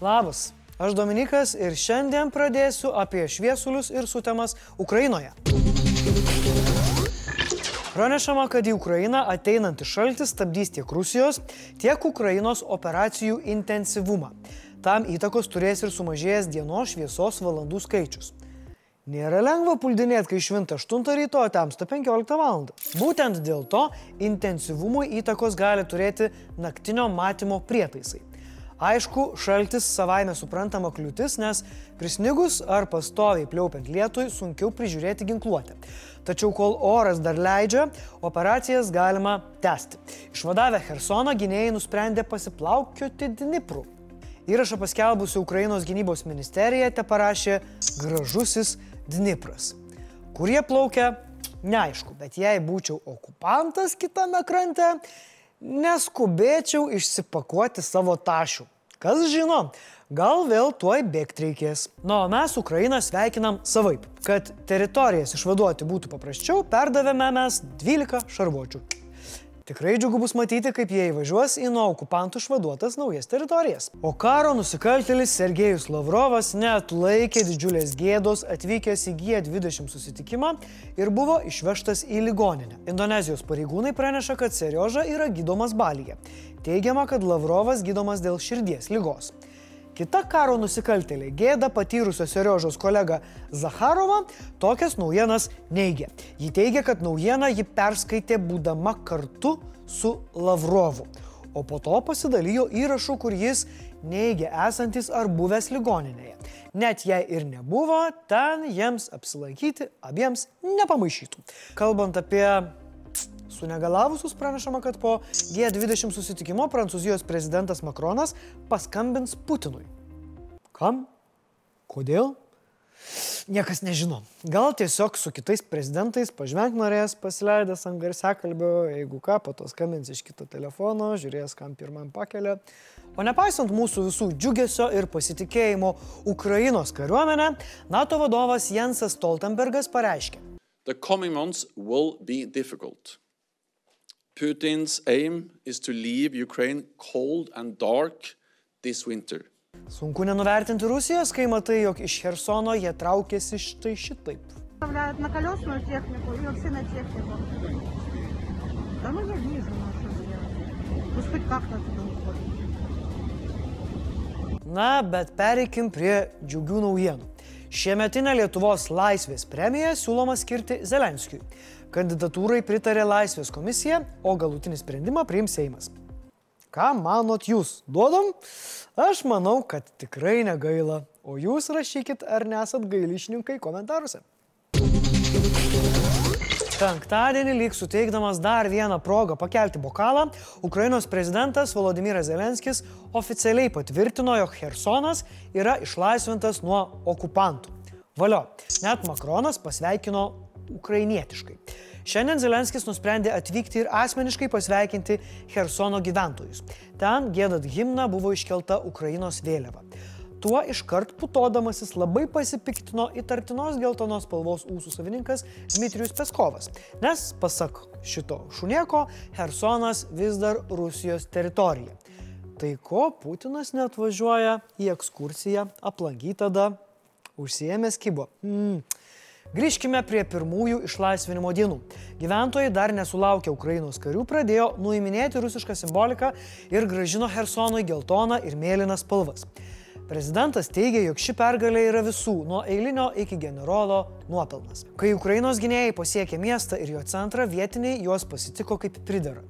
Labas, aš Dominikas ir šiandien pradėsiu apie šviesulius ir sutemas Ukrainoje. Pranešama, kad į Ukrainą ateinantis šaltis stabdys tiek Rusijos, tiek Ukrainos operacijų intensyvumą. Tam įtakos turės ir sumažėjęs dienos šviesos valandų skaičius. Nėra lengva puldinėti, kai švinta 8 ryto, tamsta 15 val. Būtent dėl to intensyvumui įtakos gali turėti naktinio matymo prietaisai. Aišku, šaltis savaime suprantama kliūtis, nes prisnigus ar pastoviai pliaupiant lietui sunkiau prižiūrėti ginkluotę. Tačiau kol oras dar leidžia, operacijas galima tęsti. Išvadavę Hersoną gynėjai nusprendė pasiplaukioti Dnipru. Įrašą paskelbusi Ukrainos gynybos ministerija te parašė gražusis Dnipras. Kur jie plaukia, neaišku, bet jei būčiau okupantas kitame krante, neskubėčiau išsipakuoti savo tašių. Kas žino, gal vėl tuoj bėgti reikės. Na, o mes Ukrainą sveikinam savaip. Kad teritorijas išvaduoti būtų paprasčiau, perdavėme mes 12 šarvuočių. Tikrai džiugu bus matyti, kaip jie įvažiuos į nuo okupantų išvaduotas naujas teritorijas. O karo nusikaltėlis Sergejus Lavrovas net laikė didžiulės gėdos atvykęs į G20 susitikimą ir buvo išvežtas į ligoninę. Indonezijos pareigūnai praneša, kad Serioža yra gydomas Balyje. Teigiama, kad Lavrovas gydomas dėl širdies lygos. Kita karo nusikaltėlė, gėda patyrusio Seriožos kolega Zaharova, tokias naujienas neigia. Ji teigia, kad naujieną ji perskaitė būdama kartu su Lavrovu. O po to pasidalijo įrašu, kur jis neigia esantis ar buvęs ligoninėje. Net jei ir nebuvo, ten jiems apsilankyti abiems nepamaišytų. Kalbant apie Sunegalavusius pranešama, kad po G20 susitikimo Prancūzijos prezidentas Makronas paskambins Putinui. Kam? Kodėl? Niekas nežino. Gal tiesiog su kitais prezidentais pažvenk norės pasileidęs ant garsiakalbio, jeigu ką, po to skambins iš kito telefono, žiūrės, kam pirmam pakelia. O nepaisant mūsų visų džiugesio ir pasitikėjimo Ukrainos kariuomenę, NATO vadovas Jensas Stoltenbergas pareiškė. The coming months will be difficult. Putin's aim is to leave Ukraine cold and dark this winter. Sunku nenuvertinti Rusijos, kai matai, jog iš Hersono jie traukėsi štai šitaip. Направляют на колесную технику и вообще на технику. Да ну я вижу, ну что сделать. Пусть хоть как-то отсюда уходит. Na, bet pereikim prie džiugių naujienų. Šiemetinę Lietuvos laisvės premiją siūloma skirti Zelenskiui. Kandidatūrai pritarė Laisvės komisija, o galutinį sprendimą priims Seimas. Ką manot jūs? Duodam? Aš manau, kad tikrai negaila. O jūs rašykit, ar nesat gailišnininkai komentaruose. Penktadienį lyg suteikdamas dar vieną progą pakelti bokalą, Ukrainos prezidentas Volodymyras Zelenskis oficialiai patvirtino, jog Hersonas yra išlaisvintas nuo okupantų. Valio, net Makronas pasveikino ukrainietiškai. Šiandien Zelenskis nusprendė atvykti ir asmeniškai pasveikinti Hersono gyventojus. Ten gėdant himną buvo iškelta Ukrainos vėliava. Tuo iškart putodamasis labai pasipiktino įtartinos geltonos spalvos ūsų savininkas Dmitrijus Peskovas, nes, pasak šito šunieko, Hersonas vis dar Rusijos teritorija. Tai ko Putinas net važiuoja į ekskursiją aplankyti tada užsiemęs kybo. Mm. Grįžkime prie pirmųjų išlaisvinimo dienų. Gyventojai dar nesulaukę Ukrainos karių pradėjo nuiminėti rusišką simboliką ir gražino Hersonui geltoną ir mėlyną spalvas. Prezidentas teigia, jog ši pergalė yra visų, nuo eilinio iki generolo, nuopelnas. Kai Ukrainos gynėjai pasiekė miestą ir jo centrą, vietiniai juos pasitiko kaip pridara.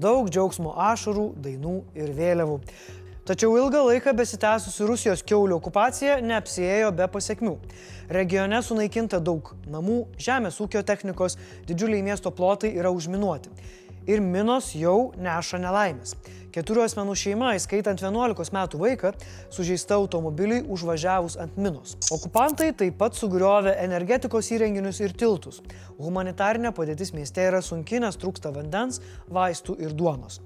Daug džiaugsmo ašarų, dainų ir vėliavų. Tačiau ilgą laiką besitęsusi Rusijos keulių okupacija neapsėjo be pasiekmių. Regione sunaikinta daug namų, žemės ūkio technikos, didžiuliai miesto plotai yra užminuoti. Ir minos jau neša nelaimės. Keturių asmenų šeima, įskaitant 11 metų vaiką, sužeista automobiliui užvažiavus ant minos. Okupantai taip pat sugriovė energetikos įrenginius ir tiltus. Humanitarinė padėtis mieste yra sunki, nes trūksta vandens, vaistų ir duonos.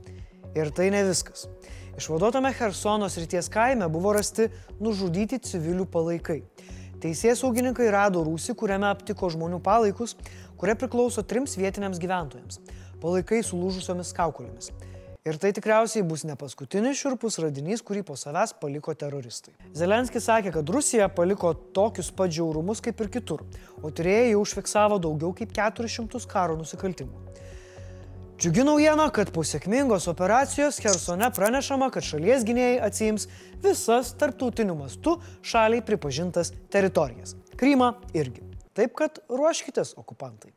Ir tai ne viskas. Išvaduotame Hersono srities kaime buvo rasti nužudyti civilių palaikai. Teisės saugininkai rado rūsį, kuriame aptiko žmonių palaikus, kurie priklauso trims vietiniams gyventojams - palaikai su lūžusiomis kaukolėmis. Ir tai tikriausiai bus ne paskutinis širpus radinys, kurį po savęs paliko teroristai. Zelenskis sakė, kad Rusija paliko tokius pat žiaurumus kaip ir kitur, o tyrėjai jau užfiksavo daugiau kaip 400 karo nusikaltimų. Džiugi naujiena, kad po sėkmingos operacijos Hersone pranešama, kad šalies gynėjai atsijims visas tarptautiniu mastu šaliai pripažintas teritorijas. Krymą irgi. Taip kad ruoškitės, okupantai.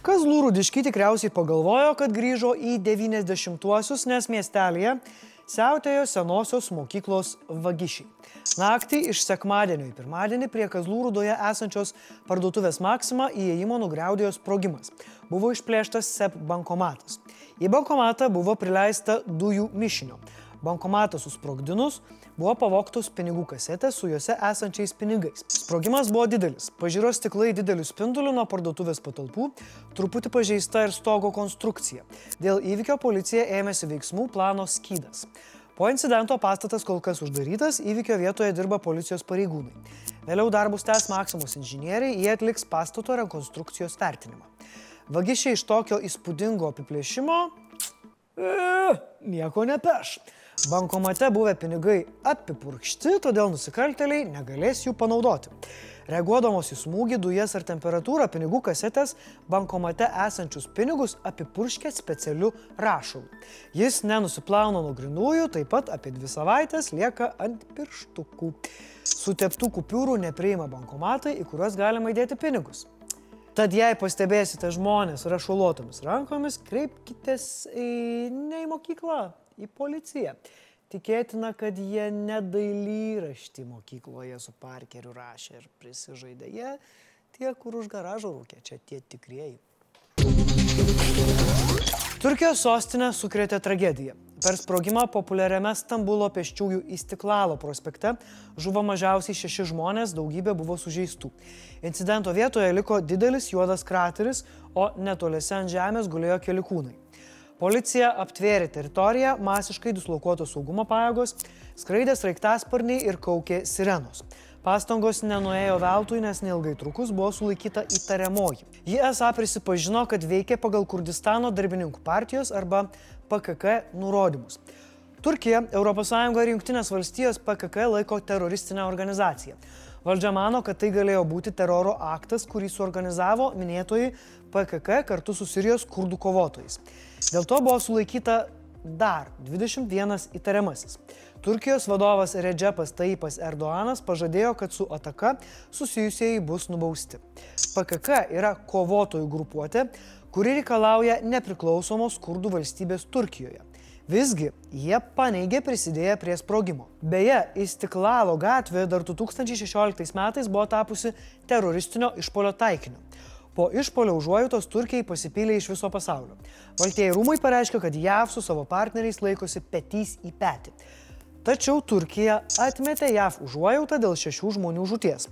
Kazlų Rudiški tikriausiai pagalvojo, kad grįžo į 90-uosius, nes miestelėje siautėjo senosios mokyklos vagišiai. Naktį iš sekmadienio į pirmadienį prie Kazlų Rudoje esančios parduotuvės Maksima įėjimo nugriaudėjo sprogimas. Buvo išplėštas SEP bankomatas. Į bankomatą buvo prileista dujų mišinio. Bankomatą susprogdinus buvo pavoktos pinigų kasetės su juose esančiais pinigais. Sprogimas buvo didelis. Pažiūros stiklai dideliu spinduliu nuo parduotuvės patalpų, truputį pažeista ir stogo konstrukcija. Dėl įvykio policija ėmėsi veiksmų plano skydas. Po incidento pastatas kol kas uždarytas, įvykio vietoje dirba policijos pareigūnai. Vėliau darbus tęs Maksimos inžinieriai, jie atliks pastato rekonstrukcijos vertinimą. Vagišiai iš tokio įspūdingo apiplėšimo e, nieko nepeš. Bankomate buvę pinigai apipurkšti, todėl nusikalteliai negalės jų panaudoti. Reaguodamos į smūgį, dujas ar temperatūrą, pinigų kasetės bankomate esančius pinigus apipurškė specialiu rašalu. Jis nenusiplauna nuo grinųjų, taip pat apie dvi savaitės lieka ant pirštukų. Suteptų kupiūrų nepriima bankomatai, į kuriuos galima įdėti pinigus. Tad jei pastebėsite žmonės rašuolotomis rankomis, kreipkitės į, ne į mokyklą, į policiją. Tikėtina, kad jie nedailyraštį mokykloje su parkeriu rašė ir prisižaidė. Jie tie, kur už garažo rūkė, čia tie tikrieji. Turkijos sostinę sukrėtė tragedija. Per sprogimą populiariame Stambulo pėsčiųjų įstiklalo prospekte žuvo mažiausiai šeši žmonės, daugybė buvo sužeistų. Incidento vietoje liko didelis juodas krateris, o netoliese ant žemės gulėjo keli kūnai. Policija aptvėrė teritoriją, masiškai dislokuotos saugumo pajėgos, skraidė sraigtasparniai ir kaukė sirenos. Pastangos nenuėjo veltui, nes neilgai trukus buvo sulaikyta įtariamoji. Ji esą prisipažino, kad veikė pagal Kurdistano darbininkų partijos arba PKK nurodymus. Turkija, ES ir Junktinės valstijos PKK laiko teroristinę organizaciją. Valdžia mano, kad tai galėjo būti teroro aktas, kurį suorganizavo minėtojai PKK kartu su Sirijos kurdų kovotojais. Dėl to buvo sulaikyta dar 21 įtariamasis. Turkijos vadovas Redžepas Taipas Erdoanas pažadėjo, kad su ataka susijusieji bus nubausti. PKK yra kovotojų grupuotė, kuri reikalauja nepriklausomos kurdų valstybės Turkijoje. Visgi jie paneigė prisidėję prie sprogimo. Beje, Istiklalo gatvė dar 2016 metais buvo tapusi teroristinio išpolio taikiniu. Po išpolio užuojautos Turkijai pasipylė iš viso pasaulio. Baltieji rūmai pareiškė, kad JAV su savo partneriais laikosi petys į petį. Tačiau Turkija atmetė JAV užuojautą dėl šešių žmonių žūties.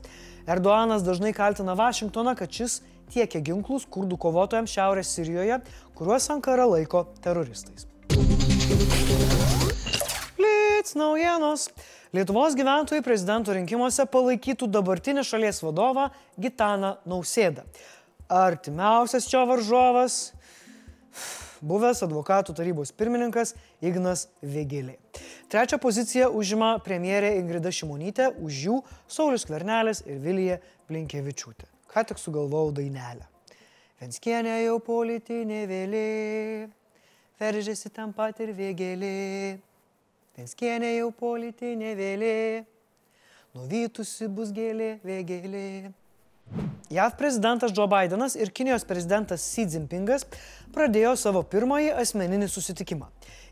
Erdoanas dažnai kaltina Vašingtoną, kad šis tiekia ginklus kurdų kovotojams Šiaurės Sirijoje, kuriuos Ankara laiko teroristais. Blitz naujienos. Lietuvos gyventojai prezidento rinkimuose palaikytų dabartinį šalies vadovą Gitaną Nausėdą artimiausias čia varžovas buvęs advokatų tarybos pirmininkas Ignas Vėgėlė. Trečią poziciją užima premjerė Ingrida Šimonytė, už jų Saulis Kvernelis ir Vilija Blinkevičiūtė. Ką tik sugalvojau dainelę. Venskienė jau politinė vėlė, veržėsi ten pat ir Vėgėlė. Venskienė jau politinė vėlė, nuvytusi bus gėlė Vėgėlė. JAV prezidentas Joe Bidenas ir Kinijos prezidentas Xi Jinpingas pradėjo savo pirmąjį asmeninį susitikimą.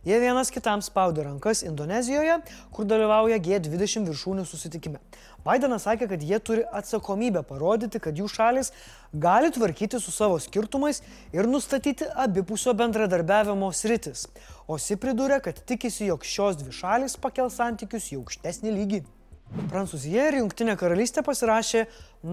Jie vienas kitam spaudė rankas Indonezijoje, kur dalyvauja G20 viršūnių susitikime. Bidenas sakė, kad jie turi atsakomybę parodyti, kad jų šalis gali tvarkyti su savo skirtumais ir nustatyti abipusio bendradarbiavimo sritis. O si pridūrė, kad tikisi, jog šios dvi šalis pakel santykius į aukštesnį lygį. Prancūzija ir Junktinė karalystė pasirašė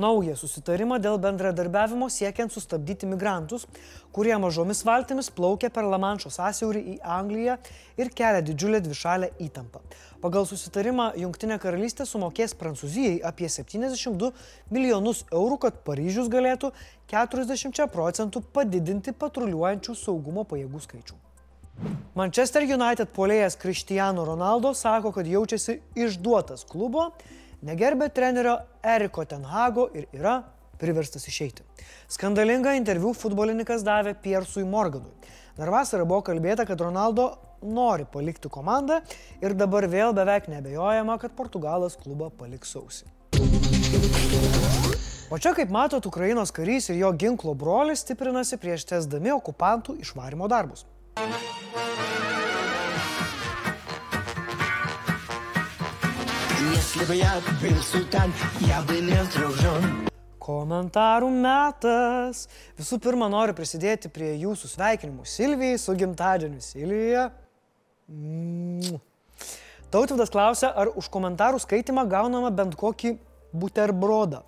naują susitarimą dėl bendradarbiavimo siekiant sustabdyti migrantus, kurie mažomis valtimis plaukia per Lamanšo sąsiaurį į Angliją ir kelia didžiulę dvišalę įtampą. Pagal susitarimą Junktinė karalystė sumokės Prancūzijai apie 72 milijonus eurų, kad Paryžius galėtų 40 procentų padidinti patruliuojančių saugumo pajėgų skaičių. Manchester United polėjas Cristiano Ronaldo sako, kad jaučiasi išduotas klubo, negerbė trenerio Eriko Tenhago ir yra priverstas išeiti. Skandalingą interviu futbolininkas davė Piersui Morganui. Dar vasarą buvo kalbėta, kad Ronaldo nori palikti komandą ir dabar vėl beveik nebejojama, kad Portugalas klubą paliks sausį. O čia, kaip matot, Ukrainos karys ir jo ginklo brolis stiprinasi prieš tesdami okupantų išvarimo darbus. Если бы я был султан, я бы имел трех жен. Komentarų metas. Visų pirma, noriu prisidėti prie jūsų sveikinimų Silvijai su gimtadieniu Silvija. Mm. Tautvidas klausia, ar už komentarų skaitimą gauname bent kokį buterbrodą.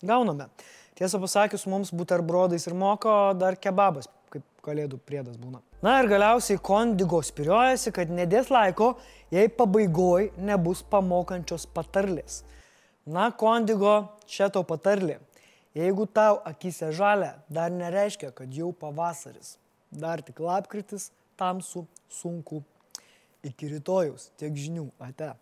Gauname. Tiesą pasakius, mums buterbrodais ir moko dar kebabas, kaip kalėdų priedas būna. Na ir galiausiai Kondigo spiriojasi, kad nedės laiko, jei pabaigoj nebus pamokančios patarlės. Na, Kondigo, tau patarlė. Jeigu tau akise žalia, dar nereiškia, kad jau pavasaris. Dar tik lapkritis, tamsu, sunku. Iki rytojaus tiek žinių. Ate.